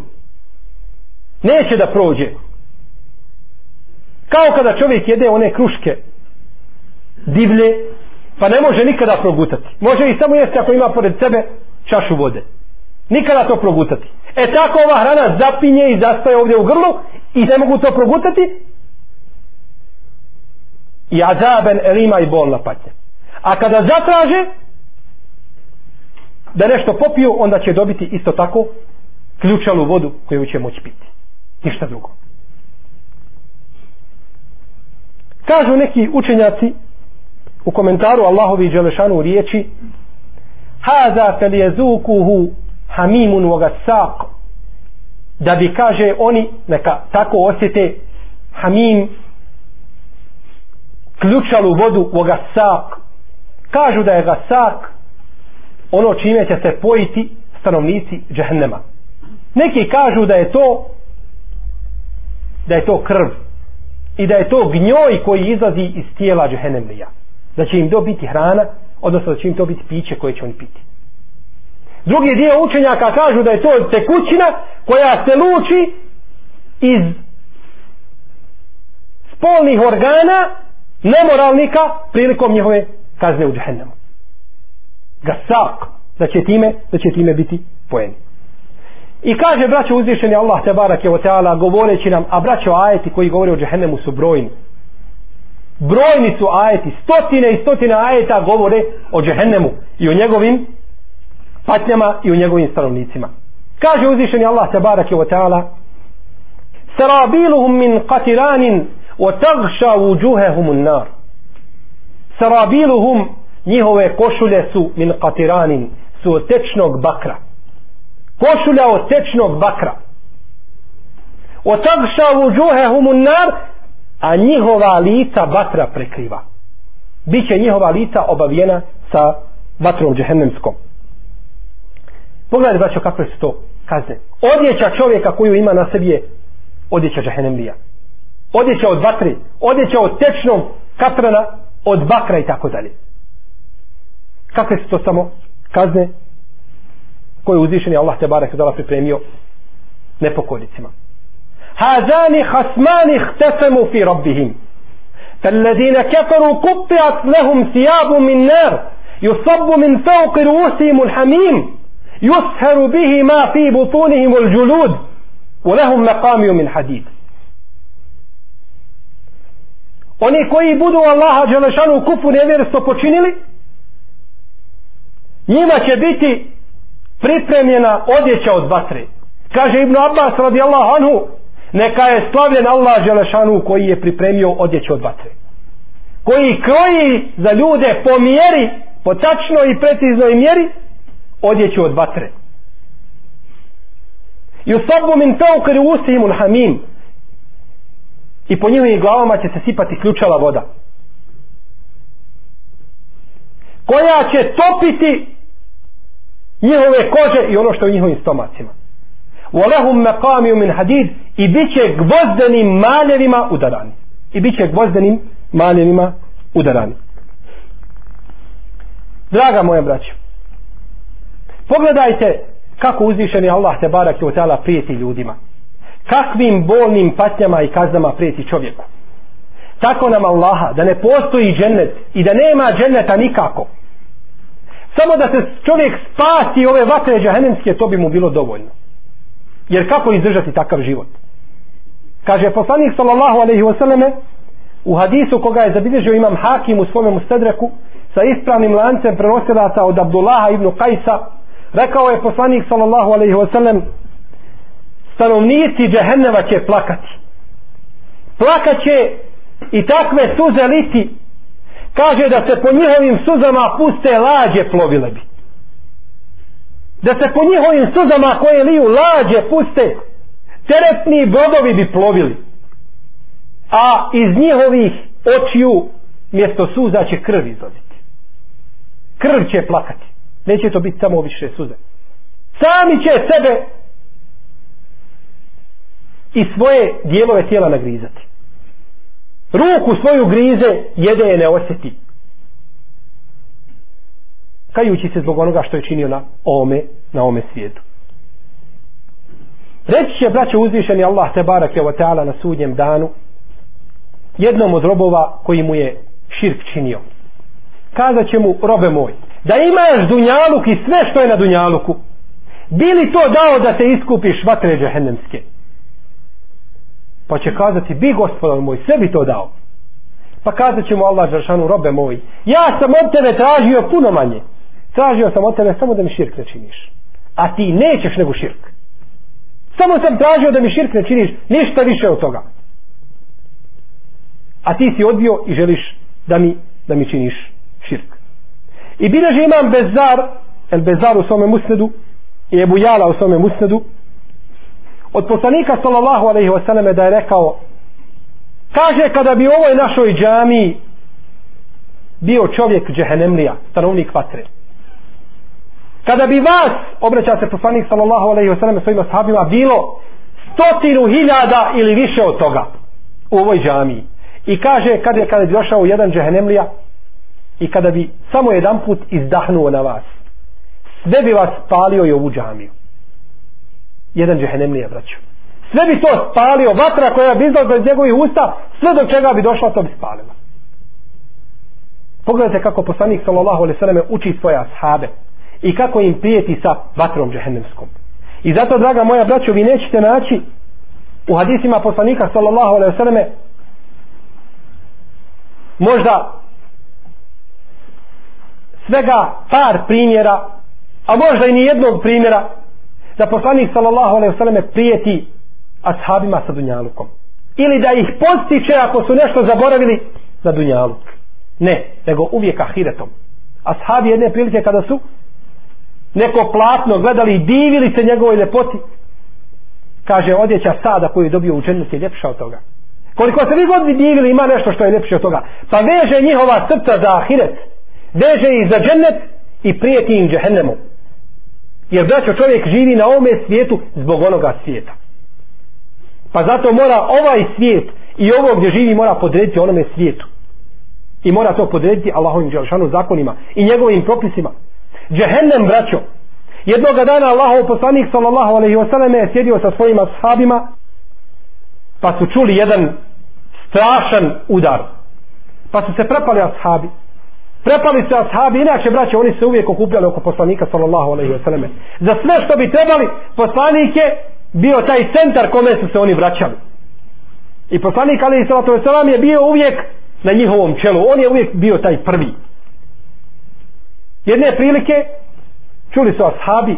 neće da prođe. Kao kada čovjek jede one kruške divlje pa ne može nikada progutati. Može i samo jesti ako ima pored sebe čašu vode. Nikada to progutati. E tako ova hrana zapinje i zastaje ovdje u grlu i ne mogu to progutati. I azaben elima i bolna patnja. A kada zatraže da nešto popiju onda će dobiti isto tako ključalu vodu koju će moći piti ništa drugo. Kažu neki učenjaci u komentaru Allahovi Đelešanu riječi haza fel jezukuhu hamimun vogasak da bi kaže oni neka tako osjete hamim ključalu vodu vogasak kažu da je gasak ono čime će se pojiti stanovnici džehennema. Neki kažu da je to da je to krv i da je to gnjoj koji izlazi iz tijela džehennemlija. Da će im dobiti hrana odnosno da će im to biti piće koje će oni piti. Drugi dio učenjaka kažu da je to tekućina koja se luči iz spolnih organa nemoralnika prilikom njihove kazne u džehennemu. Gasak da će time da će time biti pojeni I kaže braćo uzvišeni Allah te barake o teala govoreći nam, a braćo ajeti koji govore o džehennemu su brojni. Brojni su ajeti, stotine i stotine ajeta govore o džehennemu i o njegovim patnjama i o njegovim stanovnicima. Kaže uzvišeni Allah te barake o teala Sarabiluhum min qatiranin wa tagša vujuhehum nar. Sarabiluhum njihove košulje su min qatiranin su od tečnog bakra košulja od tečnog bakra. Od tagša vuđuhe humunnar a njihova lica batra prekriva. Biće njihova lica obavijena sa vatrom džehennemskom. Pogledajte braćo kakve su to kazne. Odjeća čovjeka koju ima na sebi je odjeća džehennemlija. Odjeća od vatre odjeća od tečnog katrana od bakra i tako dalje. Kakve su to samo kazne? koje uzvišeni Allah te barek dala pripremio nepokornicima هذان خصمان اختصموا في ربهم فالذين كفروا قطعت لهم ثياب من نار يصب من فوق رؤوسهم الحميم يسهر به ما في بطونهم الجلود ولهم مقام من حديد Oni koji budu Allaha Đelešanu kufu nevjerstvo počinili, njima će biti pripremljena odjeća od vatre. Kaže Ibn Abbas radijallahu anhu, neka je slavljen Allah Želešanu koji je pripremio odjeću od vatre. Koji kroji za ljude po mjeri, po tačnoj i preciznoj mjeri, odjeću od vatre. I u sobu min teukri usihimun hamim. I po njihovim glavama će se sipati ključala voda. Koja će topiti njihove kože i ono što je u njihovim stomacima. Walahum maqamiu min hadid i biće gvozdenim maljevima udarani. I biće gvozdenim maljevima udarani. Draga moja braća, pogledajte kako uzvišeni Allah te barak i otala prijeti ljudima. Kakvim bolnim patnjama i kaznama prijeti čovjeku. Tako nam Allaha da ne postoji džennet i da nema dženneta nikako. Samo da se čovjek spasi ove vatre džahenemske, to bi mu bilo dovoljno. Jer kako izdržati takav život? Kaže poslanik sallallahu alaihi wasallame u hadisu koga je zabilježio imam Hakim u svome mustedreku sa ispravnim lancem prenosilaca od Abdullaha ibn Kajsa rekao je poslanik sallallahu alaihi wasallam stanovnici džahenneva će plakati plakaće i takve suze liti kaže da se po njihovim suzama puste lađe plovile bi. Da se po njihovim suzama koje liju lađe puste teretni brodovi bi plovili. A iz njihovih očiju mjesto suza će krv izlaziti. Krv će plakati. Neće to biti samo više suze. Sami će sebe i svoje dijelove tijela nagrizati ruku svoju grize jede je ne osjeti. Kajući se zbog onoga što je činio na ome na ome svijetu. Reći će braće uzvišeni Allah te barak je ta'ala na sudnjem danu jednom od robova koji mu je širk činio. Kazat će mu robe moj da imaš dunjaluk i sve što je na dunjaluku bili to dao da te iskupiš vatre džahennemske pa će kazati bi gospodar moj sve bi to dao. Pa kazat će mu Allah Žaršanu robe moj ja sam od tebe tražio puno manje. Tražio sam od tebe samo da mi širk ne činiš. A ti nećeš nego širk. Samo sam tražio da mi širk ne činiš ništa više od toga. A ti si odbio i želiš da mi, da mi činiš širk. I bileže imam Bezar El Bezar u svome musnedu i Ebu Jala u svome musnedu od poslanika sallallahu alaihi wasallam da je rekao kaže kada bi u ovoj našoj džami bio čovjek džehenemlija stanovnik vatre kada bi vas obraća se poslanik sallallahu alaihi wasallam svojima sahabima bilo stotinu hiljada ili više od toga u ovoj džami i kaže kada je kada bi došao jedan džehenemlija i kada bi samo jedan put izdahnuo na vas sve bi vas spalio i ovu džamiju jedan džehennem nije braću sve bi to spalio vatra koja bi izdala iz njegovih usta sve do čega bi došla to bi spalila. Pogledajte kako poslanik sallallahu alaihi sallam uči svoje ashabe i kako im prijeti sa vatrom džehennemskom. I zato draga moja braćo vi nećete naći u hadisima poslanika sallallahu alaihi sallam možda svega par primjera a možda i ni jednog primjera da poslanik sallallahu alejhi ve selleme prijeti ashabima sa dunjalukom. Ili da ih postiče ako su nešto zaboravili za dunjaluk. Ne, nego uvijek ahiretom. Ashabi jedne prilike kada su neko platno gledali i divili se njegovoj ljepoti kaže odjeća sada koju je dobio u džennetu je ljepša od toga. Koliko se vi god divili ima nešto što je ljepše od toga. Pa veže njihova srca za ahiret veže ih za džennet i prijeti im džehennemu. Jer braćo čovjek živi na ovome svijetu zbog onoga svijeta. Pa zato mora ovaj svijet i ovo gdje živi mora podrediti onome svijetu. i mora to podrediti Allahovim Đelšanu zakonima i njegovim propisima džehennem braćo jednog dana Allahov poslanik sallallahu alaihi wasallam je sjedio sa svojim ashabima pa su čuli jedan strašan udar pa su se prepali ashabi prepali se ashabi inače braće oni se uvijek okupljali oko poslanika sallallahu alaihi wasallam. Za sve što bi trebali poslanik je bio taj centar kome su se oni vraćali. I poslanik alaihi sallatu wasallam je bio uvijek na njihovom čelu. On je uvijek bio taj prvi. Jedne prilike čuli su ashabi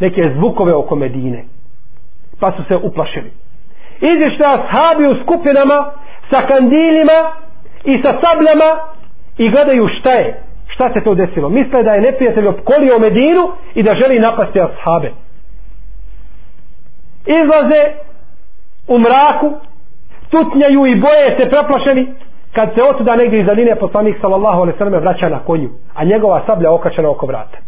neke zvukove oko Medine pa su se uplašili. Izište ashabi u skupinama sa kandilima i sa sabljama i gledaju šta je šta se to desilo. Misle da je neprijatelj opkolio Medinu i da želi napasti ashabe. Izlaze u mraku tutnjaju i boje se preplašeni kad se otuda negdje iz daline poslanik sallallahu alaihi sallam vraća na konju a njegova sablja okačena oko vrata.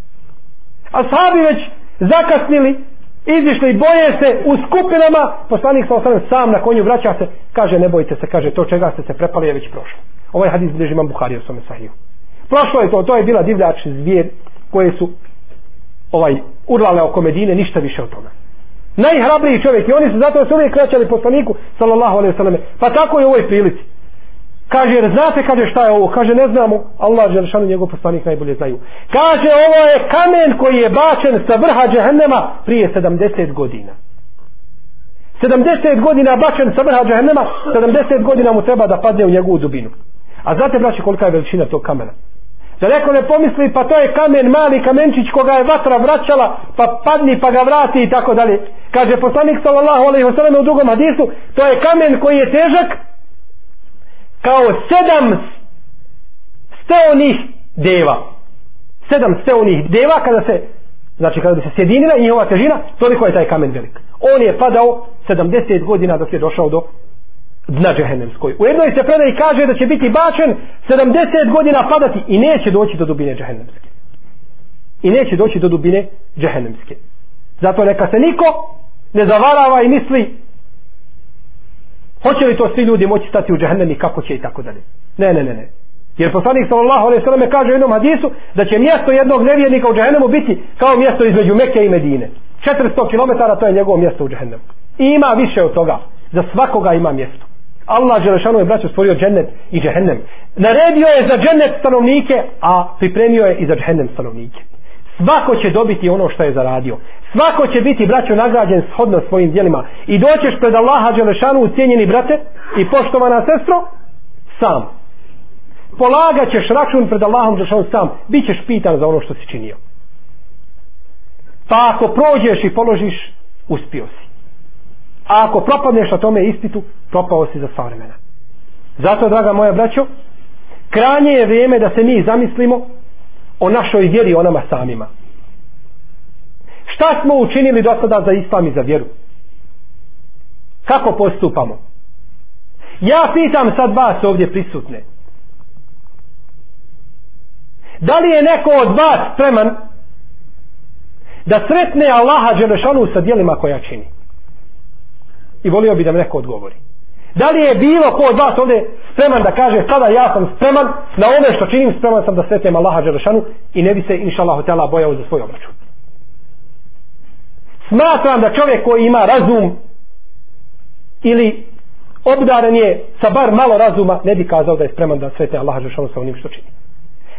Ashabi već zakasnili izišli i boje se u skupinama poslanik sallallahu alaihi sam na konju vraća se kaže ne bojte se kaže to čega ste se prepali je već prošlo ovaj hadis bilježi imam Buhari u svome sahiju prošlo je to to je bila divljač zvijer koje su ovaj urlale oko Medine ništa više od toga najhrabriji čovjek i oni su zato su uvijek kraćali poslaniku sallallahu alaihi sallam pa tako je u ovoj prilici Kaže, jer znate, kaže, šta je ovo? Kaže, ne znamo. Allah, Želešanu, njegov poslanik najbolje znaju. Kaže, ovo je kamen koji je bačen sa vrha džehennema prije 70 godina. 70 godina bačen sa vrha džehennema, 70 godina mu treba da padne u njegovu dubinu. A znate, braći, kolika je veličina tog kamena? Da neko ne pomisli, pa to je kamen, mali kamenčić koga je vatra vraćala, pa padni pa ga vrati i tako dalje. Kaže poslanik sallallahu alaihi wa u drugom hadisu, to je kamen koji je težak kao sedam steonih deva sedam steonih deva kada se znači kada bi se sjedinila i njihova težina toliko je taj kamen velik on je padao 70 godina dok je došao do dna džehennemskoj u jednoj se predaj kaže da će biti bačen 70 godina padati i neće doći do dubine džehennemske i neće doći do dubine džehennemske zato neka se niko ne zavarava i misli Hoće li to svi ljudi moći stati u džahennem i kako će i tako dalje? Ne, ne, ne, ne. Jer poslanik sallallahu alejhi ve selleme kaže u jednom hadisu da će mjesto jednog nevjernika u džehennemu biti kao mjesto između Mekke i Medine. 400 km to je njegovo mjesto u džehennemu. I ima više od toga. Za svakoga ima mjesto. Allah Đelešanu je braćo stvorio džennet i džehennem. Naredio je za džennet stanovnike, a pripremio je i za džehennem stanovnike. Svako će dobiti ono što je zaradio. Svako će biti braćo nagrađen shodno svojim dijelima i doćeš pred Allaha Đelešanu cijenjeni brate i poštovana sestro sam. Polagat ćeš račun pred Allahom Đelešanu sam. Bićeš pitan za ono što si činio. Pa ako prođeš i položiš uspio si a ako propadneš na tome ispitu propao si za sva vremena. Zato draga moja braćo kranje je vrijeme da se mi zamislimo o našoj vjeri o nama samima. Šta smo učinili do sada za islam i za vjeru? Kako postupamo? Ja pitam sad vas ovdje prisutne. Da li je neko od vas spreman da sretne Allaha Đelešanu sa dijelima koja čini? I volio bi da mi neko odgovori Da li je bilo ko od vas ovdje spreman da kaže sada ja sam spreman na ome što činim spreman sam da sretnem Allaha Đerašanu i ne bi se inša Allah hotela bojao za svoj obračun. Smatram da čovjek koji ima razum ili obdaren je sa bar malo razuma ne bi kazao da je spreman da sretne Allaha Đerašanu sa onim što čini.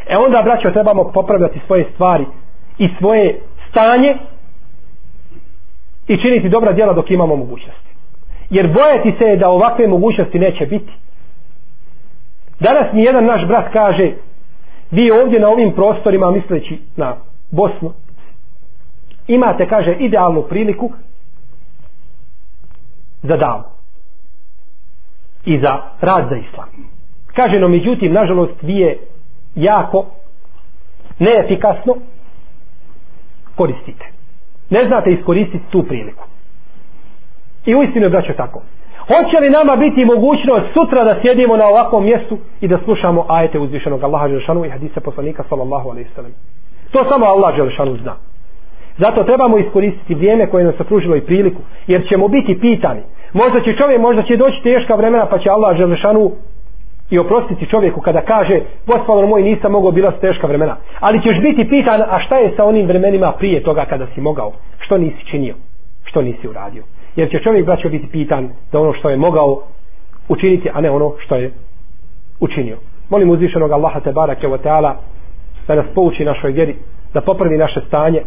E onda braćo trebamo popravljati svoje stvari i svoje stanje i činiti dobra djela dok imamo mogućnost jer bojati se da ovakve mogućnosti neće biti. Danas mi jedan naš brat kaže vi ovdje na ovim prostorima misleći na Bosnu imate kaže idealnu priliku za davu i za rad za islam. Kaže no međutim nažalost vi je jako neefikasno koristite. Ne znate iskoristiti tu priliku. I u istinu je braćo tako. Hoće li nama biti mogućnost sutra da sjedimo na ovakvom mjestu i da slušamo ajete uzvišenog Allaha Želešanu i hadise poslanika sallallahu alaihi sallam. To samo Allah Želešanu zna. Zato trebamo iskoristiti vrijeme koje nam se pružilo i priliku, jer ćemo biti pitani. Možda će čovjek, možda će doći teška vremena, pa će Allah Želešanu i oprostiti čovjeku kada kaže gospodar moj nisam mogao bila su teška vremena ali ćeš biti pitan a šta je sa onim vremenima prije toga kada si mogao što nisi činio što nisi uradio jer će čovjek braćo biti pitan za ono što je mogao učiniti a ne ono što je učinio. Molim uzvišenog Allaha te barake wa ta'ala da nas pouči našoj vjeri da popravi naše stanje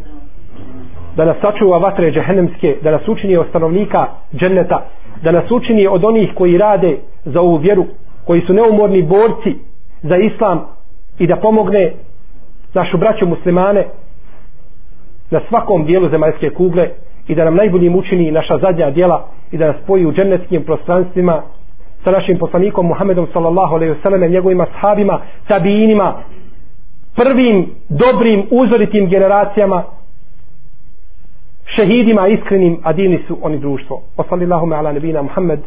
da nas sačuva vatre džehennemske da nas učini od stanovnika dženneta da nas učini od onih koji rade za ovu vjeru koji su neumorni borci za islam i da pomogne našu braću muslimane na svakom dijelu zemaljske kugle i da nam najboljim učini naša zadnja djela i da nas spoji u džennetskim prostranstvima sa našim poslanikom Muhammedom sallallahu alaihi wasallam njegovim ashabima, tabijinima prvim dobrim uzoritim generacijama šehidima iskrenim a divni su oni društvo. Wa sallallahu ala nabina Muhammed